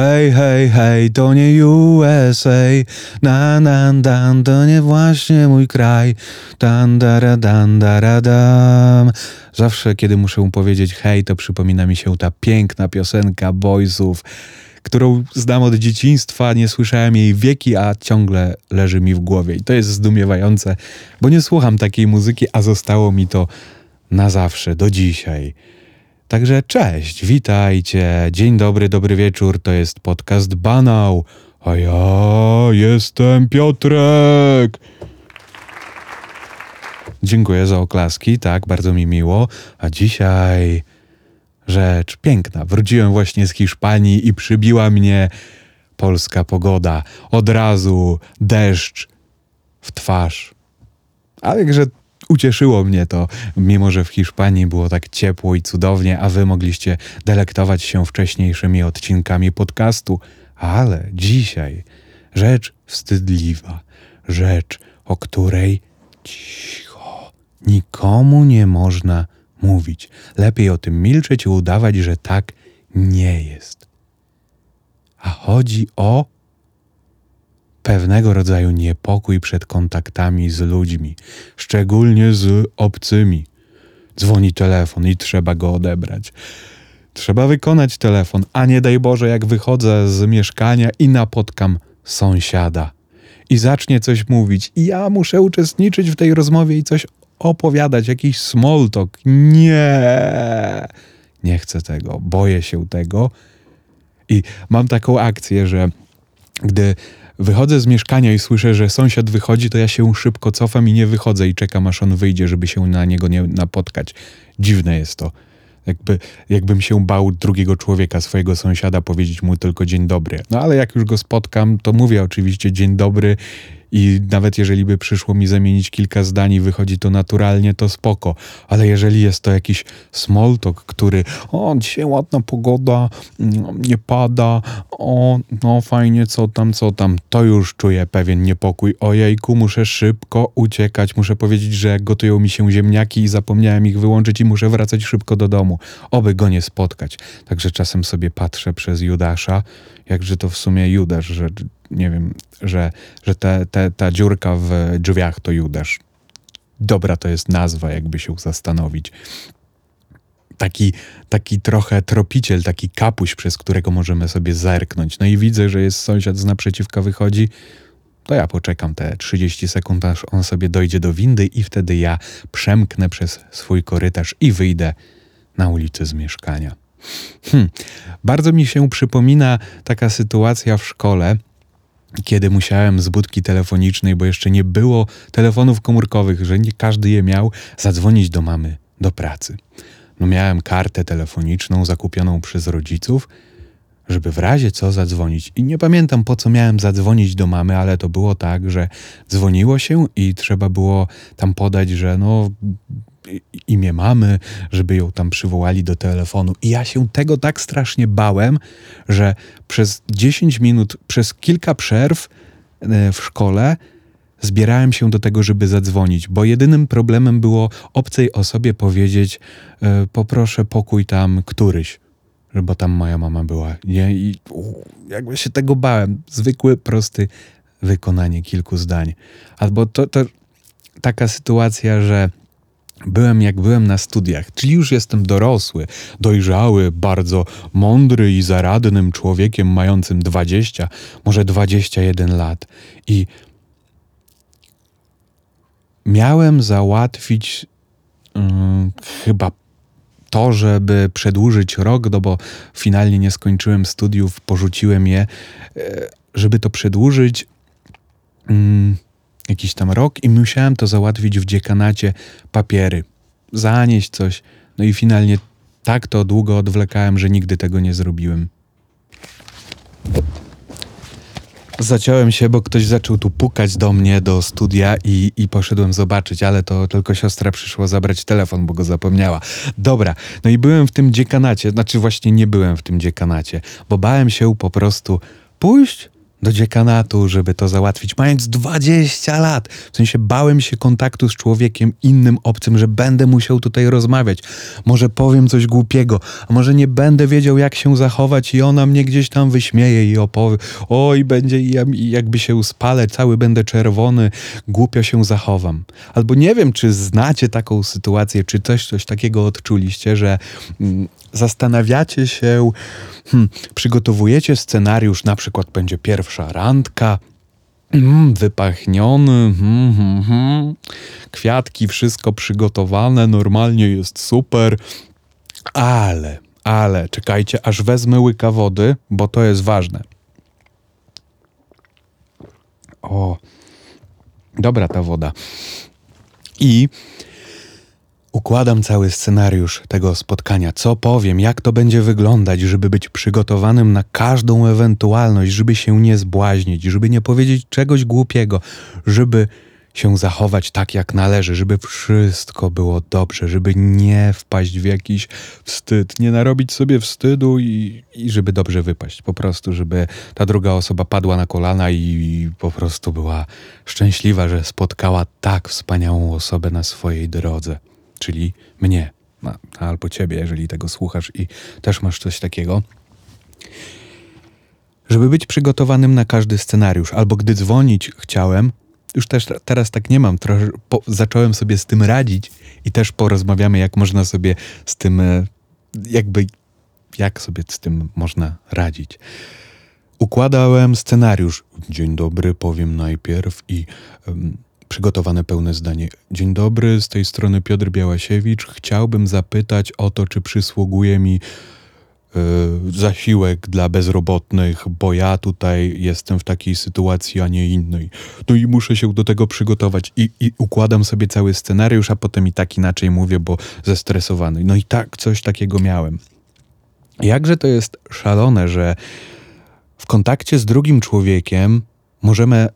Hej, hej, hej, to nie USA. Na, na, dan, to nie właśnie mój kraj. Dan, dara, dan, dara, dam. Zawsze, kiedy muszę mu powiedzieć hej, to przypomina mi się ta piękna piosenka Boysów, którą znam od dzieciństwa, nie słyszałem jej wieki, a ciągle leży mi w głowie. I to jest zdumiewające, bo nie słucham takiej muzyki, a zostało mi to na zawsze, do dzisiaj. Także cześć, witajcie, dzień dobry, dobry wieczór, to jest podcast Banał, a ja jestem Piotrek. Dziękuję za oklaski, tak, bardzo mi miło. A dzisiaj rzecz piękna. Wróciłem właśnie z Hiszpanii i przybiła mnie polska pogoda. Od razu deszcz w twarz. Ale jakże ucieszyło mnie to, mimo że w Hiszpanii było tak ciepło i cudownie, a wy mogliście delektować się wcześniejszymi odcinkami podcastu. Ale dzisiaj rzecz wstydliwa, rzecz, o której cicho, nikomu nie można mówić. Lepiej o tym milczeć i udawać, że tak nie jest. A chodzi o pewnego rodzaju niepokój przed kontaktami z ludźmi, szczególnie z obcymi. Dzwoni telefon i trzeba go odebrać. Trzeba wykonać telefon, a nie daj Boże, jak wychodzę z mieszkania i napotkam sąsiada i zacznie coś mówić, i ja muszę uczestniczyć w tej rozmowie i coś opowiadać, jakiś small talk. Nie, nie chcę tego, boję się tego. I mam taką akcję, że gdy wychodzę z mieszkania i słyszę, że sąsiad wychodzi, to ja się szybko cofam i nie wychodzę i czekam, aż on wyjdzie, żeby się na niego nie napotkać. Dziwne jest to. Jakby, jakbym się bał drugiego człowieka, swojego sąsiada, powiedzieć mu tylko dzień dobry. No ale jak już go spotkam, to mówię oczywiście dzień dobry i nawet jeżeli by przyszło mi zamienić kilka zdań i wychodzi to naturalnie, to spoko. Ale jeżeli jest to jakiś small talk, który o, dzisiaj ładna pogoda, mm, nie pada, o, no fajnie, co tam, co tam, to już czuję pewien niepokój. Ojejku, muszę szybko uciekać, muszę powiedzieć, że gotują mi się ziemniaki i zapomniałem ich wyłączyć i muszę wracać szybko do domu. Oby go nie spotkać. Także czasem sobie patrzę przez Judasza, jakże to w sumie Judasz, że nie wiem, że, że te, te, ta dziurka w drzwiach to Judasz. Dobra to jest nazwa, jakby się zastanowić. Taki, taki trochę tropiciel, taki kapuś, przez którego możemy sobie zerknąć. No i widzę, że jest sąsiad z naprzeciwka wychodzi, to ja poczekam te 30 sekund, aż on sobie dojdzie do windy i wtedy ja przemknę przez swój korytarz i wyjdę na ulicę z mieszkania. Hmm. Bardzo mi się przypomina taka sytuacja w szkole, kiedy musiałem z budki telefonicznej, bo jeszcze nie było telefonów komórkowych, że nie każdy je miał, zadzwonić do mamy do pracy. No miałem kartę telefoniczną zakupioną przez rodziców, żeby w razie co zadzwonić. I nie pamiętam po co miałem zadzwonić do mamy, ale to było tak, że dzwoniło się i trzeba było tam podać, że no imię mamy, żeby ją tam przywołali do telefonu. I ja się tego tak strasznie bałem, że przez 10 minut, przez kilka przerw e, w szkole zbierałem się do tego, żeby zadzwonić, bo jedynym problemem było obcej osobie powiedzieć: e, Poproszę pokój tam któryś. Bo tam moja mama była. Nie? I jakby się tego bałem. Zwykły, prosty wykonanie kilku zdań. Albo to, to taka sytuacja, że Byłem jak byłem na studiach, czyli już jestem dorosły, dojrzały, bardzo mądry i zaradnym człowiekiem mającym 20, może 21 lat. I miałem załatwić um, chyba to, żeby przedłużyć rok, no bo finalnie nie skończyłem studiów, porzuciłem je, e, żeby to przedłużyć. Um, jakiś tam rok i musiałem to załatwić w dziekanacie papiery, zanieść coś. No i finalnie tak to długo odwlekałem, że nigdy tego nie zrobiłem. Zaciąłem się, bo ktoś zaczął tu pukać do mnie do studia i, i poszedłem zobaczyć, ale to tylko siostra przyszła zabrać telefon, bo go zapomniała. Dobra, no i byłem w tym dziekanacie, znaczy właśnie nie byłem w tym dziekanacie, bo bałem się po prostu pójść do dziekanatu, żeby to załatwić, mając 20 lat. W sensie bałem się kontaktu z człowiekiem innym, obcym, że będę musiał tutaj rozmawiać. Może powiem coś głupiego, a może nie będę wiedział, jak się zachować, i ona mnie gdzieś tam wyśmieje i opowie. Oj, będzie i ja, jakby się uspalę, cały będę czerwony, głupio się zachowam. Albo nie wiem, czy znacie taką sytuację, czy coś, coś takiego odczuliście, że mm, zastanawiacie się, hmm, przygotowujecie scenariusz, na przykład będzie pierwsza randka, mm, wypachniony, mm, mm, kwiatki, wszystko przygotowane, normalnie jest super, ale, ale, czekajcie, aż wezmę łyka wody, bo to jest ważne. O, dobra ta woda. I Układam cały scenariusz tego spotkania, co powiem, jak to będzie wyglądać, żeby być przygotowanym na każdą ewentualność, żeby się nie zbłaźnić, żeby nie powiedzieć czegoś głupiego, żeby się zachować tak, jak należy, żeby wszystko było dobrze, żeby nie wpaść w jakiś wstyd, nie narobić sobie wstydu i, i żeby dobrze wypaść. Po prostu, żeby ta druga osoba padła na kolana i po prostu była szczęśliwa, że spotkała tak wspaniałą osobę na swojej drodze czyli mnie, no, albo ciebie, jeżeli tego słuchasz i też masz coś takiego. Żeby być przygotowanym na każdy scenariusz, albo gdy dzwonić chciałem, już też teraz tak nie mam, po, zacząłem sobie z tym radzić i też porozmawiamy, jak można sobie z tym, e, jakby, jak sobie z tym można radzić. Układałem scenariusz. Dzień dobry, powiem najpierw i przygotowane pełne zdanie. Dzień dobry, z tej strony Piotr Białasiewicz. Chciałbym zapytać o to, czy przysługuje mi yy, zasiłek dla bezrobotnych, bo ja tutaj jestem w takiej sytuacji, a nie innej. No i muszę się do tego przygotować i, i układam sobie cały scenariusz, a potem i tak inaczej mówię, bo zestresowany. No i tak, coś takiego miałem. Jakże to jest szalone, że w kontakcie z drugim człowiekiem możemy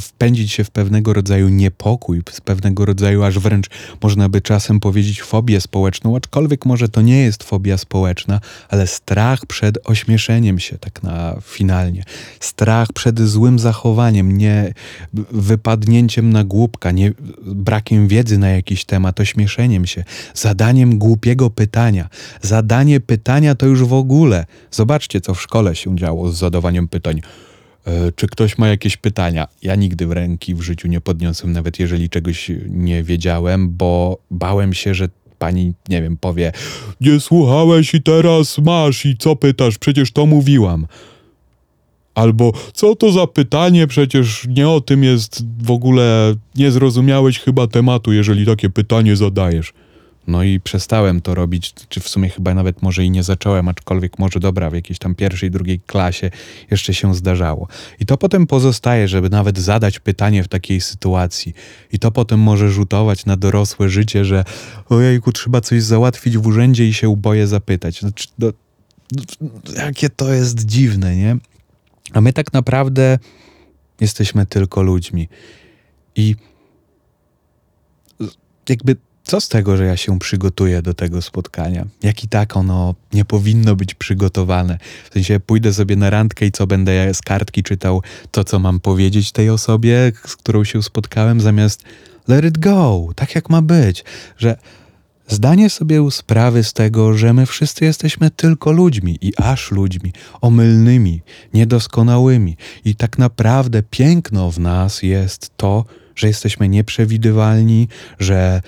wpędzić się w pewnego rodzaju niepokój, z pewnego rodzaju aż wręcz można by czasem powiedzieć fobię społeczną, aczkolwiek może to nie jest fobia społeczna, ale strach przed ośmieszeniem się tak na finalnie. Strach przed złym zachowaniem, nie wypadnięciem na głupka, nie brakiem wiedzy na jakiś temat, ośmieszeniem się, zadaniem głupiego pytania. Zadanie pytania to już w ogóle. Zobaczcie, co w szkole się działo z zadawaniem pytań. E, czy ktoś ma jakieś pytania? Ja nigdy w ręki w życiu nie podniosłem, nawet jeżeli czegoś nie wiedziałem, bo bałem się, że pani, nie wiem, powie: Nie słuchałeś i teraz masz, i co pytasz? Przecież to mówiłam. Albo co to za pytanie? Przecież nie o tym jest w ogóle, nie zrozumiałeś chyba tematu, jeżeli takie pytanie zadajesz. No i przestałem to robić, czy w sumie chyba nawet może i nie zacząłem, aczkolwiek może dobra, w jakiejś tam pierwszej, drugiej klasie jeszcze się zdarzało. I to potem pozostaje, żeby nawet zadać pytanie w takiej sytuacji. I to potem może rzutować na dorosłe życie, że ojejku, trzeba coś załatwić w urzędzie i się uboję zapytać. Znaczy, no, jakie to jest dziwne, nie? A my tak naprawdę jesteśmy tylko ludźmi. I jakby co z tego, że ja się przygotuję do tego spotkania? Jak i tak ono nie powinno być przygotowane. W sensie pójdę sobie na randkę i co będę z kartki czytał to, co mam powiedzieć tej osobie, z którą się spotkałem, zamiast let it go, tak jak ma być. Że zdanie sobie sprawy z tego, że my wszyscy jesteśmy tylko ludźmi i aż ludźmi, omylnymi, niedoskonałymi. I tak naprawdę piękno w nas jest to, że jesteśmy nieprzewidywalni, że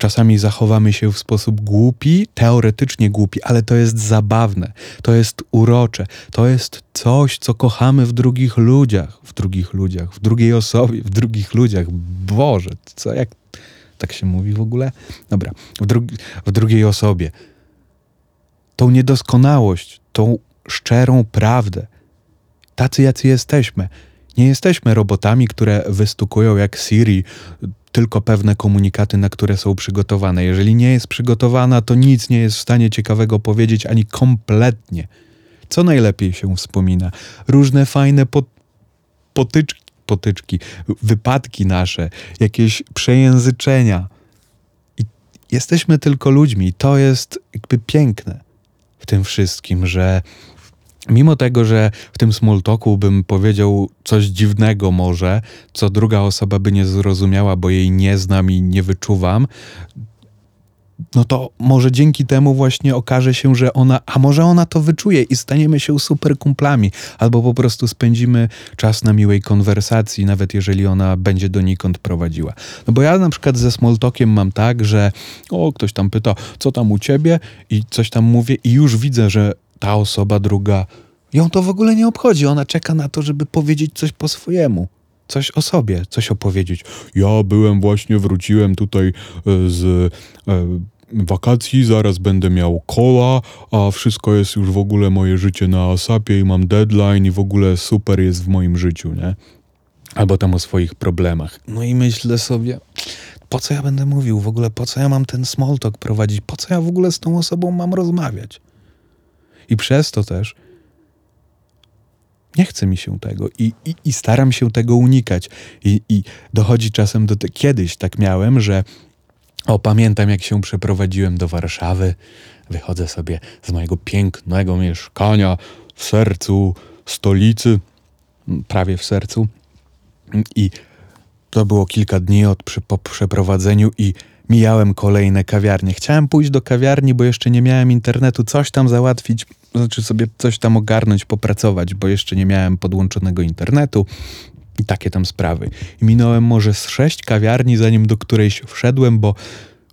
Czasami zachowamy się w sposób głupi, teoretycznie głupi, ale to jest zabawne, to jest urocze, to jest coś, co kochamy w drugich ludziach, w drugich ludziach, w drugiej osobie, w drugich ludziach. Boże, co jak tak się mówi w ogóle? Dobra, w, drugi, w drugiej osobie. Tą niedoskonałość, tą szczerą prawdę. Tacy, jacy jesteśmy. Nie jesteśmy robotami, które wystukują jak Siri tylko pewne komunikaty, na które są przygotowane. Jeżeli nie jest przygotowana, to nic nie jest w stanie ciekawego powiedzieć ani kompletnie. Co najlepiej się wspomina? Różne fajne pot potyczki, potyczki, wypadki nasze, jakieś przejęzyczenia. I jesteśmy tylko ludźmi. To jest jakby piękne w tym wszystkim, że mimo tego, że w tym small talku bym powiedział coś dziwnego może, co druga osoba by nie zrozumiała, bo jej nie znam i nie wyczuwam, no to może dzięki temu właśnie okaże się, że ona, a może ona to wyczuje i staniemy się super kumplami, albo po prostu spędzimy czas na miłej konwersacji, nawet jeżeli ona będzie donikąd prowadziła. No bo ja na przykład ze smalltalkiem mam tak, że o, ktoś tam pyta, co tam u ciebie i coś tam mówię i już widzę, że ta osoba druga, ją to w ogóle nie obchodzi, ona czeka na to, żeby powiedzieć coś po swojemu coś o sobie, coś opowiedzieć. Ja byłem właśnie, wróciłem tutaj e, z e, wakacji, zaraz będę miał kola, a wszystko jest już w ogóle moje życie na asapie i mam deadline i w ogóle super jest w moim życiu, nie? Albo tam o swoich problemach. No i myślę sobie, po co ja będę mówił w ogóle, po co ja mam ten small talk prowadzić, po co ja w ogóle z tą osobą mam rozmawiać? I przez to też nie chce mi się tego i, i, i staram się tego unikać. I, I dochodzi czasem do tego, kiedyś tak miałem, że o, pamiętam jak się przeprowadziłem do Warszawy. Wychodzę sobie z mojego pięknego mieszkania w sercu stolicy, prawie w sercu. I to było kilka dni od, po przeprowadzeniu i mijałem kolejne kawiarnie. Chciałem pójść do kawiarni, bo jeszcze nie miałem internetu, coś tam załatwić, znaczy sobie coś tam ogarnąć, popracować, bo jeszcze nie miałem podłączonego internetu i takie tam sprawy. I minąłem może z sześć kawiarni, zanim do którejś wszedłem, bo,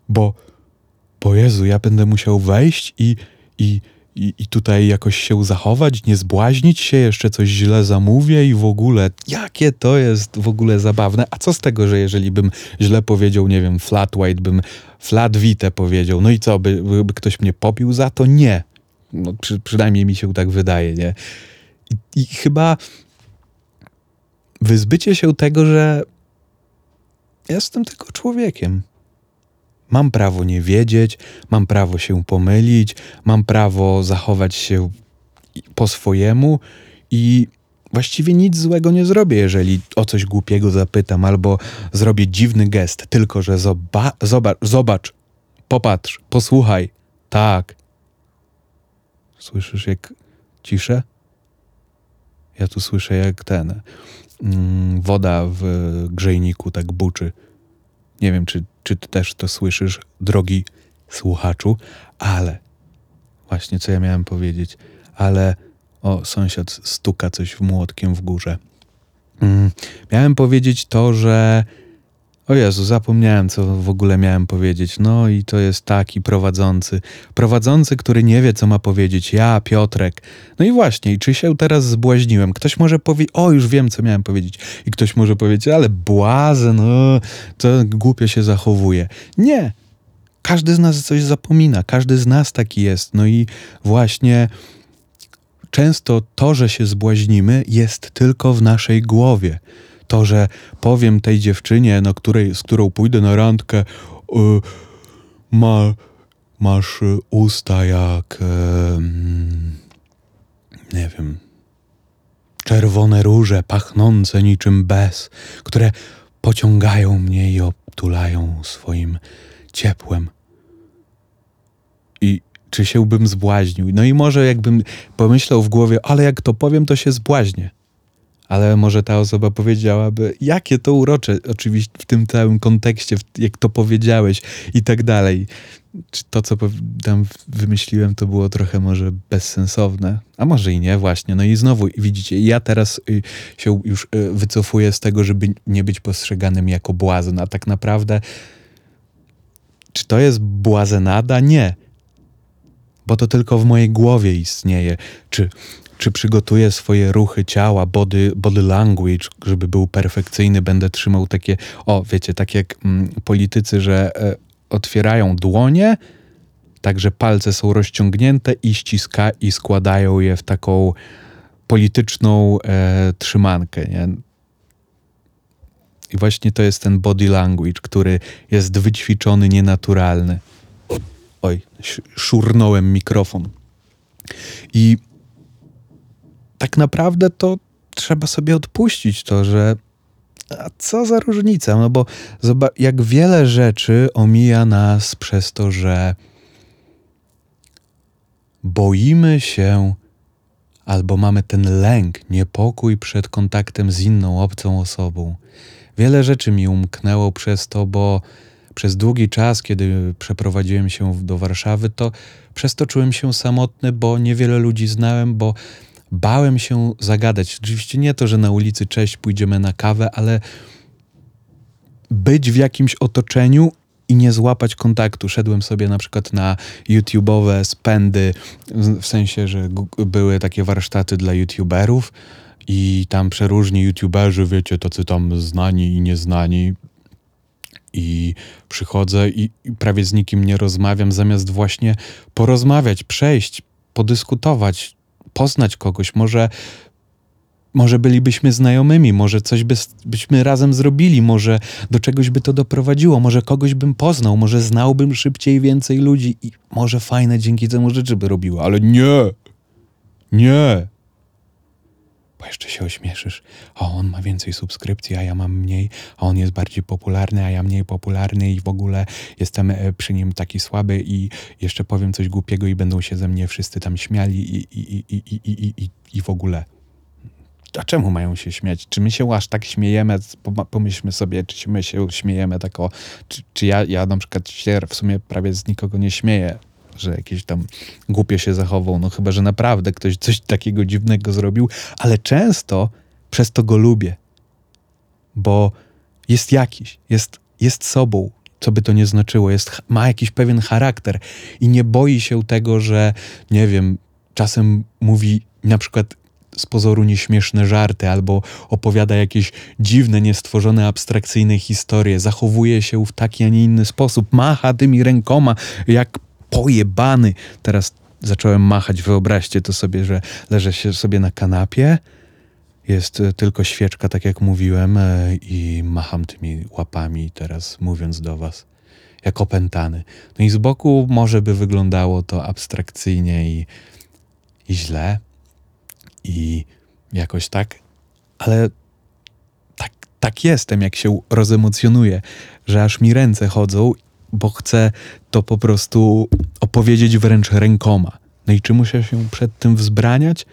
bo, bo Jezu, ja będę musiał wejść i, i, i, i tutaj jakoś się zachować, nie zbłaźnić się, jeszcze coś źle zamówię i w ogóle, jakie to jest w ogóle zabawne. A co z tego, że jeżeli bym źle powiedział, nie wiem, flat white, bym flat vite powiedział, no i co, by, by ktoś mnie popił za to? Nie. No, przy, przynajmniej mi się tak wydaje, nie? I, i chyba wyzbycie się tego, że jestem tylko człowiekiem. Mam prawo nie wiedzieć, mam prawo się pomylić, mam prawo zachować się po swojemu i właściwie nic złego nie zrobię, jeżeli o coś głupiego zapytam albo zrobię dziwny gest, tylko że zoba zobacz, zobacz, popatrz, posłuchaj. Tak. Słyszysz jak ciszę? Ja tu słyszę jak ten mm, woda w grzejniku tak buczy. Nie wiem, czy, czy ty też to słyszysz, drogi słuchaczu, ale właśnie co ja miałem powiedzieć, ale o, sąsiad stuka coś w młotkiem w górze. Mm, miałem powiedzieć to, że o Jezu, zapomniałem, co w ogóle miałem powiedzieć. No i to jest taki prowadzący. Prowadzący, który nie wie, co ma powiedzieć. Ja, Piotrek. No i właśnie, czy się teraz zbłaźniłem? Ktoś może powiedzieć, o już wiem, co miałem powiedzieć. I ktoś może powiedzieć, ale błazen, no, to głupio się zachowuje. Nie. Każdy z nas coś zapomina. Każdy z nas taki jest. No i właśnie często to, że się zbłaźnimy, jest tylko w naszej głowie to, że powiem tej dziewczynie, no, której, z którą pójdę na randkę, y, ma, masz usta jak, y, nie wiem, czerwone róże pachnące niczym bez, które pociągają mnie i obtulają swoim ciepłem. I czy się bym zbłaźnił? No i może jakbym pomyślał w głowie, ale jak to powiem, to się zbłaźnię ale może ta osoba powiedziałaby, jakie to urocze, oczywiście w tym całym kontekście, jak to powiedziałeś i tak dalej. Czy to, co tam wymyśliłem, to było trochę może bezsensowne, a może i nie, właśnie. No i znowu, widzicie, ja teraz y, się już y, wycofuję z tego, żeby nie być postrzeganym jako błazen, a tak naprawdę, czy to jest błazenada? Nie bo to tylko w mojej głowie istnieje. Czy czy przygotuję swoje ruchy ciała, body, body language, żeby był perfekcyjny, będę trzymał takie, o wiecie, tak jak mm, politycy, że e, otwierają dłonie, także palce są rozciągnięte i ściska i składają je w taką polityczną e, trzymankę, nie? I właśnie to jest ten body language, który jest wyćwiczony, nienaturalny. Oj, szurnąłem mikrofon. I tak naprawdę to trzeba sobie odpuścić to, że a co za różnica? No bo jak wiele rzeczy omija nas przez to, że boimy się albo mamy ten lęk, niepokój przed kontaktem z inną obcą osobą. Wiele rzeczy mi umknęło przez to, bo przez długi czas, kiedy przeprowadziłem się do Warszawy, to przez to czułem się samotny, bo niewiele ludzi znałem, bo bałem się zagadać. Oczywiście nie to, że na ulicy cześć, pójdziemy na kawę, ale być w jakimś otoczeniu i nie złapać kontaktu. Szedłem sobie na przykład na YouTube'owe spędy, w sensie, że były takie warsztaty dla YouTuberów i tam przeróżni YouTuberzy, wiecie, tacy tam znani i nieznani. I przychodzę i, i prawie z nikim nie rozmawiam, zamiast właśnie porozmawiać, przejść, podyskutować, poznać kogoś. Może może bylibyśmy znajomymi, może coś by, byśmy razem zrobili, może do czegoś by to doprowadziło, może kogoś bym poznał, może znałbym szybciej więcej ludzi i może fajne dzięki temu rzeczy by robiło, ale nie, nie. Bo jeszcze się ośmieszysz. O, on ma więcej subskrypcji, a ja mam mniej, a on jest bardziej popularny, a ja mniej popularny i w ogóle jestem e, przy nim taki słaby i jeszcze powiem coś głupiego i będą się ze mnie wszyscy tam śmiali i, i, i, i, i, i, i w ogóle a czemu mają się śmiać? Czy my się aż tak śmiejemy? Pomyślmy sobie, czy my się śmiejemy tak o, czy, czy ja, ja na przykład się w sumie prawie z nikogo nie śmieję, że jakieś tam głupio się zachował, no chyba, że naprawdę ktoś coś takiego dziwnego zrobił, ale często przez to go lubię, bo jest jakiś, jest, jest sobą, co by to nie znaczyło, jest, ma jakiś pewien charakter i nie boi się tego, że nie wiem, czasem mówi na przykład z pozoru nieśmieszne żarty albo opowiada jakieś dziwne, niestworzone, abstrakcyjne historie, zachowuje się w taki, a nie inny sposób, macha tymi rękoma jak pojebany. Teraz zacząłem machać, wyobraźcie to sobie, że leżę się sobie na kanapie, jest e, tylko świeczka, tak jak mówiłem, e, i macham tymi łapami teraz, mówiąc do was, jak opętany. No i z boku może by wyglądało to abstrakcyjnie i, i źle, i jakoś tak, ale tak, tak jestem, jak się rozemocjonuję, że aż mi ręce chodzą, bo chcę to po prostu opowiedzieć wręcz rękoma. No i czy muszę się przed tym wzbraniać?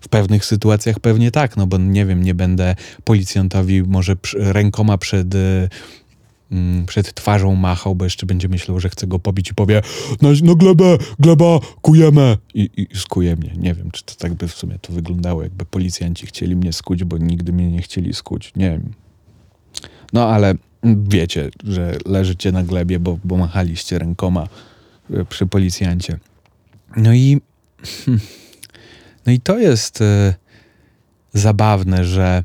W pewnych sytuacjach pewnie tak, no bo nie wiem, nie będę policjantowi może rękoma przed Mm, przed twarzą machał, bo jeszcze będzie myślał, że chce go pobić i powie no, no glebę, gleba, kujemy I, i skuje mnie. Nie wiem, czy to tak by w sumie to wyglądało, jakby policjanci chcieli mnie skuć, bo nigdy mnie nie chcieli skuć. Nie wiem. No ale wiecie, że leżycie na glebie, bo, bo machaliście rękoma e, przy policjancie. No i no i to jest e, zabawne, że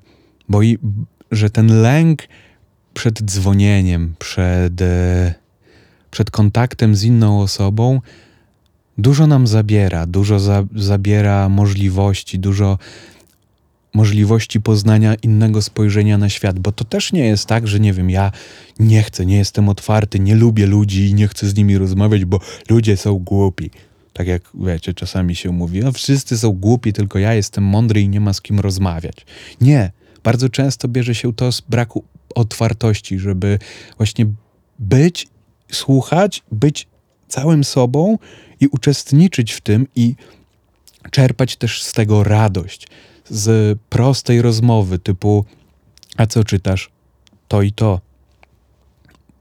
bo i, że ten lęk przed dzwonieniem, przed, e, przed kontaktem z inną osobą, dużo nam zabiera, dużo za, zabiera możliwości, dużo możliwości poznania innego spojrzenia na świat, bo to też nie jest tak, że nie wiem, ja nie chcę, nie jestem otwarty, nie lubię ludzi i nie chcę z nimi rozmawiać, bo ludzie są głupi. Tak jak wiecie, czasami się mówi, no wszyscy są głupi, tylko ja jestem mądry i nie ma z kim rozmawiać. Nie. Bardzo często bierze się to z braku otwartości, żeby właśnie być, słuchać, być całym sobą i uczestniczyć w tym i czerpać też z tego radość, z prostej rozmowy typu a co czytasz? To i to.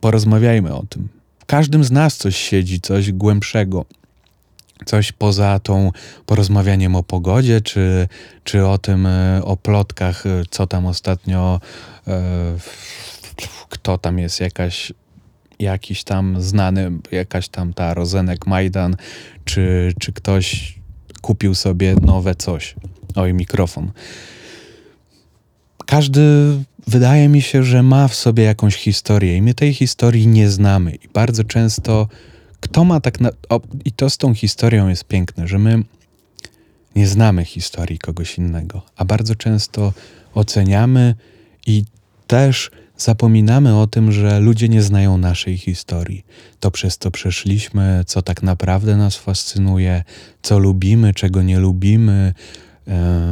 Porozmawiajmy o tym. W każdym z nas coś siedzi, coś głębszego coś poza tą porozmawianiem o pogodzie, czy, czy o tym, e, o plotkach, e, co tam ostatnio, e, kto tam jest, jakaś, jakiś tam znany, jakaś tam ta Rozenek Majdan, czy, czy ktoś kupił sobie nowe coś. Oj, mikrofon. Każdy wydaje mi się, że ma w sobie jakąś historię i my tej historii nie znamy. I bardzo często kto ma tak na. O, I to z tą historią jest piękne, że my nie znamy historii kogoś innego, a bardzo często oceniamy i też zapominamy o tym, że ludzie nie znają naszej historii. To przez co przeszliśmy, co tak naprawdę nas fascynuje, co lubimy, czego nie lubimy,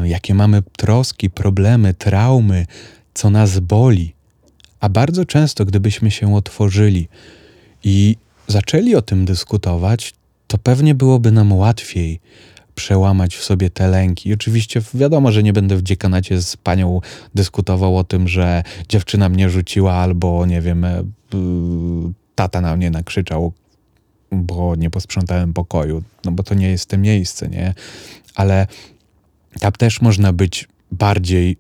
jakie mamy troski, problemy, traumy, co nas boli. A bardzo często, gdybyśmy się otworzyli i zaczęli o tym dyskutować, to pewnie byłoby nam łatwiej przełamać w sobie te lęki. I oczywiście wiadomo, że nie będę w dziekanacie z panią dyskutował o tym, że dziewczyna mnie rzuciła albo, nie wiem, e, tata na mnie nakrzyczał, bo nie posprzątałem pokoju, no bo to nie jest to miejsce, nie? Ale tam też można być bardziej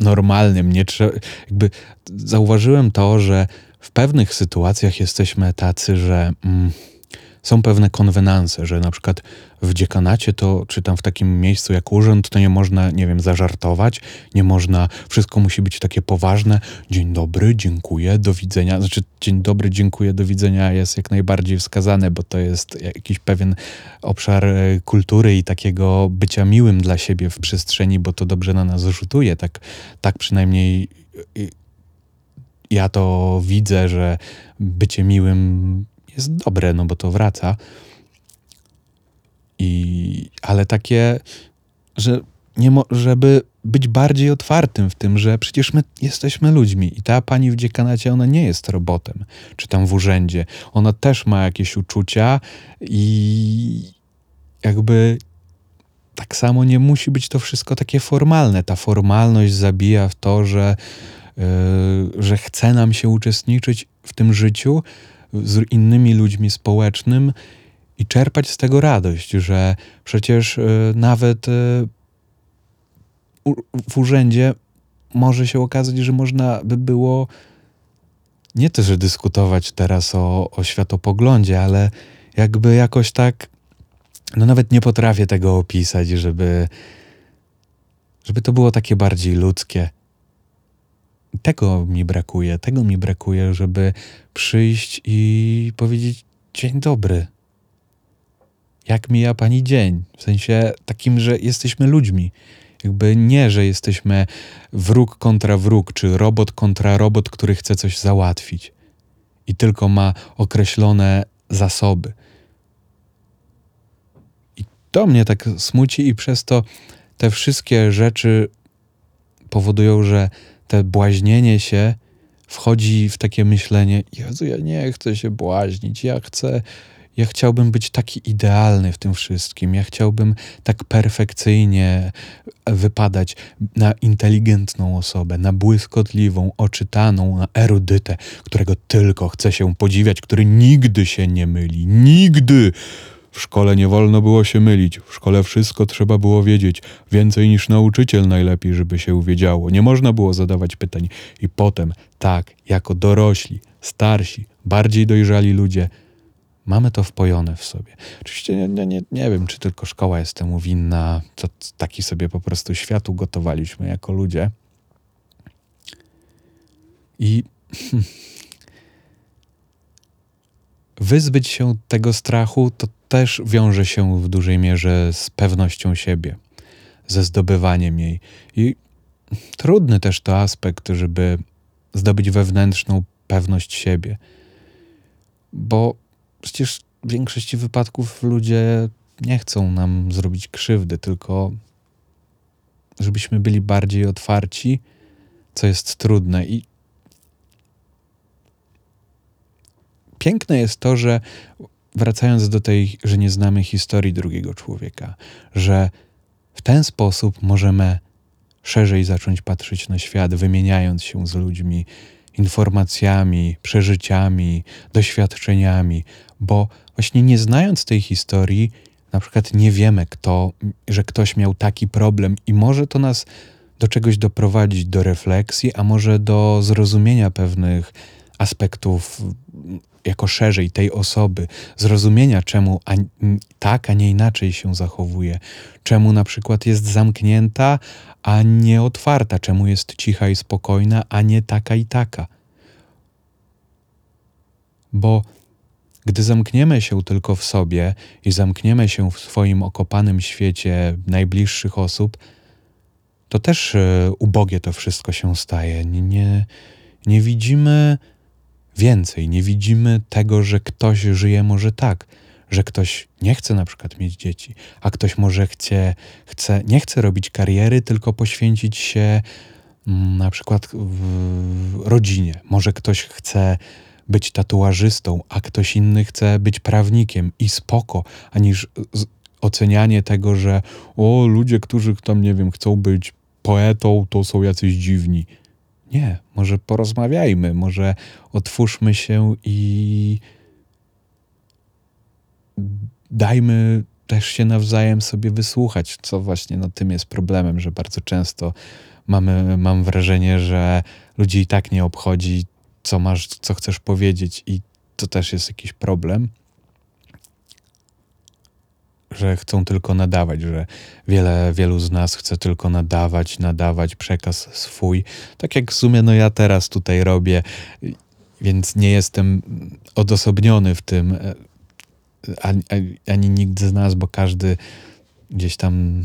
normalnym. Nie trzeba, jakby zauważyłem to, że w pewnych sytuacjach jesteśmy tacy, że mm, są pewne konwenanse, że na przykład w dziekanacie to, czy tam w takim miejscu jak urząd, to nie można, nie wiem, zażartować, nie można, wszystko musi być takie poważne. Dzień dobry, dziękuję, do widzenia. Znaczy, dzień dobry, dziękuję, do widzenia jest jak najbardziej wskazane, bo to jest jakiś pewien obszar e, kultury i takiego bycia miłym dla siebie w przestrzeni, bo to dobrze na nas rzutuje. Tak, tak przynajmniej ja to widzę, że bycie miłym jest dobre, no bo to wraca. I, ale takie, że nie mo- żeby być bardziej otwartym w tym, że przecież my jesteśmy ludźmi i ta pani w dziekanacie, ona nie jest robotem, czy tam w urzędzie. Ona też ma jakieś uczucia i jakby tak samo nie musi być to wszystko takie formalne. Ta formalność zabija w to, że, yy, że chce nam się uczestniczyć w tym życiu z innymi ludźmi społecznym i czerpać z tego radość, że przecież yy, nawet yy, w urzędzie może się okazać, że można by było nie to, że dyskutować teraz o, o światopoglądzie, ale jakby jakoś tak, no nawet nie potrafię tego opisać, żeby, żeby to było takie bardziej ludzkie. Tego mi brakuje, tego mi brakuje, żeby przyjść i powiedzieć dzień dobry. Jak mija pani dzień? W sensie takim, że jesteśmy ludźmi. Jakby nie, że jesteśmy wróg kontra wróg, czy robot kontra robot, który chce coś załatwić i tylko ma określone zasoby. I to mnie tak smuci, i przez to te wszystkie rzeczy powodują, że te błaźnienie się wchodzi w takie myślenie: Jezu, ja nie chcę się błaźnić, ja chcę ja chciałbym być taki idealny w tym wszystkim. Ja chciałbym tak perfekcyjnie wypadać na inteligentną osobę, na błyskotliwą, oczytaną, na erudytę, którego tylko chce się podziwiać, który nigdy się nie myli. Nigdy! W szkole nie wolno było się mylić, w szkole wszystko trzeba było wiedzieć, więcej niż nauczyciel najlepiej, żeby się uwiedziało. Nie można było zadawać pytań. I potem, tak, jako dorośli, starsi, bardziej dojrzali ludzie, Mamy to wpojone w sobie. Oczywiście nie, nie, nie, wiem, czy tylko szkoła jest temu winna. To taki sobie po prostu świat ugotowaliśmy jako ludzie. I wyzbyć się tego strachu to też wiąże się w dużej mierze z pewnością siebie, ze zdobywaniem jej. I trudny też to aspekt, żeby zdobyć wewnętrzną pewność siebie, bo przecież w większości wypadków ludzie nie chcą nam zrobić krzywdy, tylko żebyśmy byli bardziej otwarci, co jest trudne. I piękne jest to, że wracając do tej, że nie znamy historii drugiego człowieka, że w ten sposób możemy szerzej zacząć patrzeć na świat, wymieniając się z ludźmi, informacjami, przeżyciami, doświadczeniami, bo właśnie nie znając tej historii, na przykład nie wiemy, kto, że ktoś miał taki problem, i może to nas do czegoś doprowadzić, do refleksji, a może do zrozumienia pewnych aspektów jako szerzej tej osoby, zrozumienia, czemu a, tak, a nie inaczej się zachowuje, czemu na przykład jest zamknięta, a nie otwarta, czemu jest cicha i spokojna, a nie taka i taka. Bo gdy zamkniemy się tylko w sobie i zamkniemy się w swoim okopanym świecie najbliższych osób, to też e, ubogie to wszystko się staje. Nie, nie widzimy więcej, nie widzimy tego, że ktoś żyje może tak, że ktoś nie chce na przykład mieć dzieci, a ktoś może chce, chce, nie chce robić kariery, tylko poświęcić się mm, na przykład w rodzinie. Może ktoś chce być tatuażystą, a ktoś inny chce być prawnikiem i spoko, aniż ocenianie tego, że o, ludzie, którzy tam, nie wiem, chcą być poetą, to są jacyś dziwni. Nie, może porozmawiajmy, może otwórzmy się i dajmy też się nawzajem sobie wysłuchać, co właśnie no, tym jest problemem, że bardzo często mamy, mam wrażenie, że ludzi i tak nie obchodzi, co masz, co chcesz powiedzieć, i to też jest jakiś problem że chcą tylko nadawać, że wiele, wielu z nas chce tylko nadawać, nadawać przekaz swój. Tak jak w sumie no ja teraz tutaj robię, więc nie jestem odosobniony w tym, ani, ani nikt z nas, bo każdy gdzieś tam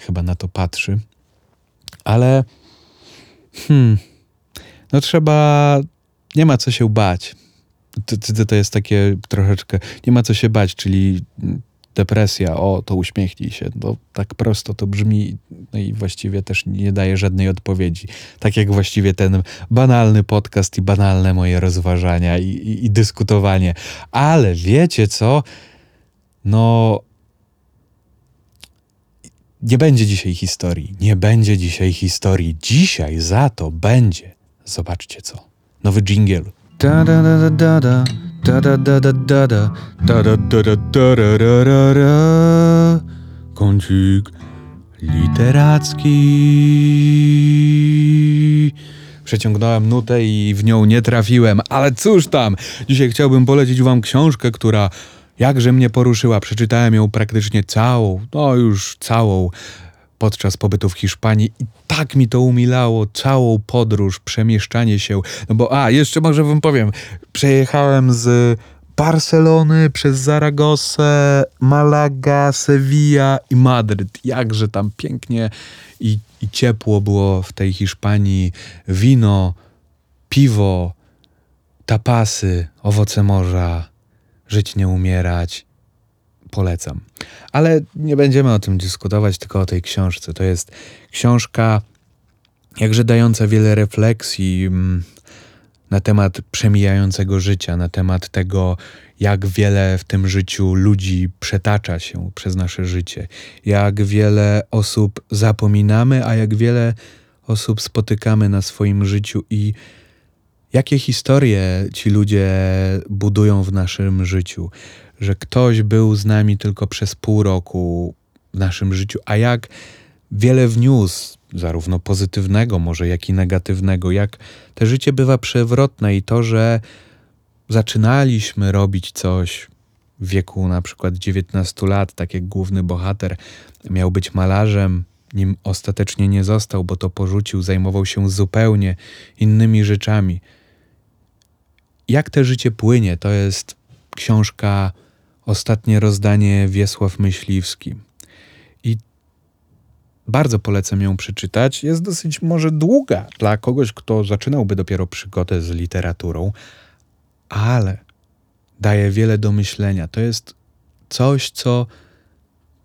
chyba na to patrzy. Ale hmm, no trzeba, nie ma co się bać. To, to, to jest takie troszeczkę, nie ma co się bać, czyli depresja, o, to uśmiechnij się. No, tak prosto to brzmi no i właściwie też nie daje żadnej odpowiedzi. Tak jak właściwie ten banalny podcast i banalne moje rozważania i, i, i dyskutowanie. Ale wiecie co? No, nie będzie dzisiaj historii. Nie będzie dzisiaj historii. Dzisiaj za to będzie. Zobaczcie co. Nowy da Kącik literacki. Przeciągnąłem nutę i w nią nie trafiłem, ale cóż tam! Dzisiaj chciałbym polecić wam książkę, która jakże mnie poruszyła. Przeczytałem ją praktycznie całą, no już całą podczas pobytu w Hiszpanii i tak mi to umilało, całą podróż, przemieszczanie się. No bo, a, jeszcze może wam powiem, przejechałem z Barcelony przez Zaragosę, Malaga, Sevilla i Madryt. Jakże tam pięknie i, i ciepło było w tej Hiszpanii. Wino, piwo, tapasy, owoce morza, żyć nie umierać polecam. Ale nie będziemy o tym dyskutować, tylko o tej książce. To jest książka jakże dająca wiele refleksji mm, na temat przemijającego życia, na temat tego, jak wiele w tym życiu ludzi przetacza się przez nasze życie, jak wiele osób zapominamy, a jak wiele osób spotykamy na swoim życiu i jakie historie ci ludzie budują w naszym życiu że ktoś był z nami tylko przez pół roku w naszym życiu, a jak wiele wniósł, zarówno pozytywnego, może jak i negatywnego, jak te życie bywa przewrotne i to, że zaczynaliśmy robić coś w wieku na przykład 19 lat, tak jak główny bohater miał być malarzem, nim ostatecznie nie został, bo to porzucił, zajmował się zupełnie innymi rzeczami. Jak te życie płynie, to jest książka ostatnie rozdanie Wiesław Myśliwski. I bardzo polecam ją przeczytać. Jest dosyć może długa dla kogoś, kto zaczynałby dopiero przygodę z literaturą, ale daje wiele do myślenia. To jest coś, co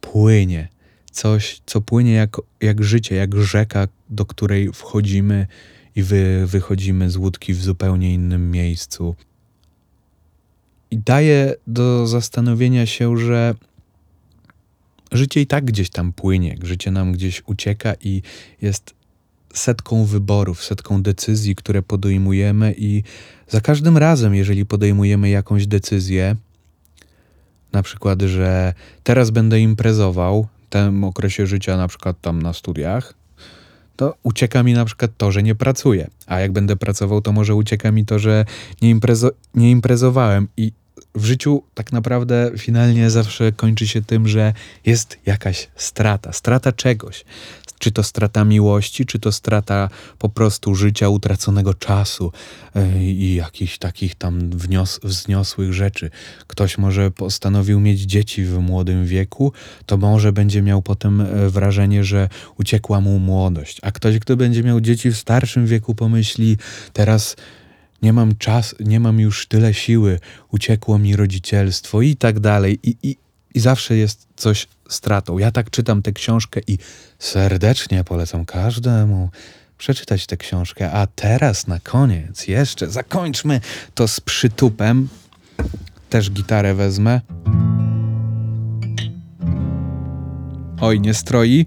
płynie, coś, co płynie jak, jak życie, jak rzeka, do której wchodzimy i wy, wychodzimy z łódki w zupełnie innym miejscu. I daje do zastanowienia się, że życie i tak gdzieś tam płynie, życie nam gdzieś ucieka i jest setką wyborów, setką decyzji, które podejmujemy, i za każdym razem, jeżeli podejmujemy jakąś decyzję, na przykład, że teraz będę imprezował w tym okresie życia, na przykład tam na studiach, to ucieka mi na przykład to, że nie pracuję. A jak będę pracował, to może ucieka mi to, że nie, imprezo nie imprezowałem. I w życiu tak naprawdę finalnie zawsze kończy się tym, że jest jakaś strata, strata czegoś. Czy to strata miłości, czy to strata po prostu życia, utraconego czasu yy, i jakichś takich tam wnios- wzniosłych rzeczy. Ktoś może postanowił mieć dzieci w młodym wieku, to może będzie miał potem e, wrażenie, że uciekła mu młodość. A ktoś, kto będzie miał dzieci w starszym wieku, pomyśli, teraz nie mam czas, nie mam już tyle siły, uciekło mi rodzicielstwo i tak dalej. I, i, i zawsze jest coś stratą. Ja tak czytam tę książkę i serdecznie polecam każdemu przeczytać tę książkę. A teraz na koniec jeszcze zakończmy to z przytupem. Też gitarę wezmę. Oj, nie stroi?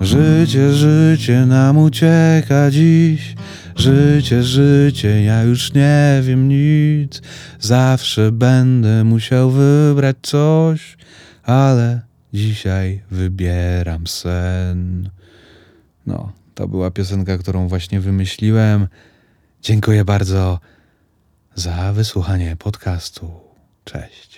Życie, życie nam ucieka dziś. Życie, życie, ja już nie wiem nic. Zawsze będę musiał wybrać coś, ale dzisiaj wybieram sen. No, to była piosenka, którą właśnie wymyśliłem. Dziękuję bardzo za wysłuchanie podcastu. Cześć.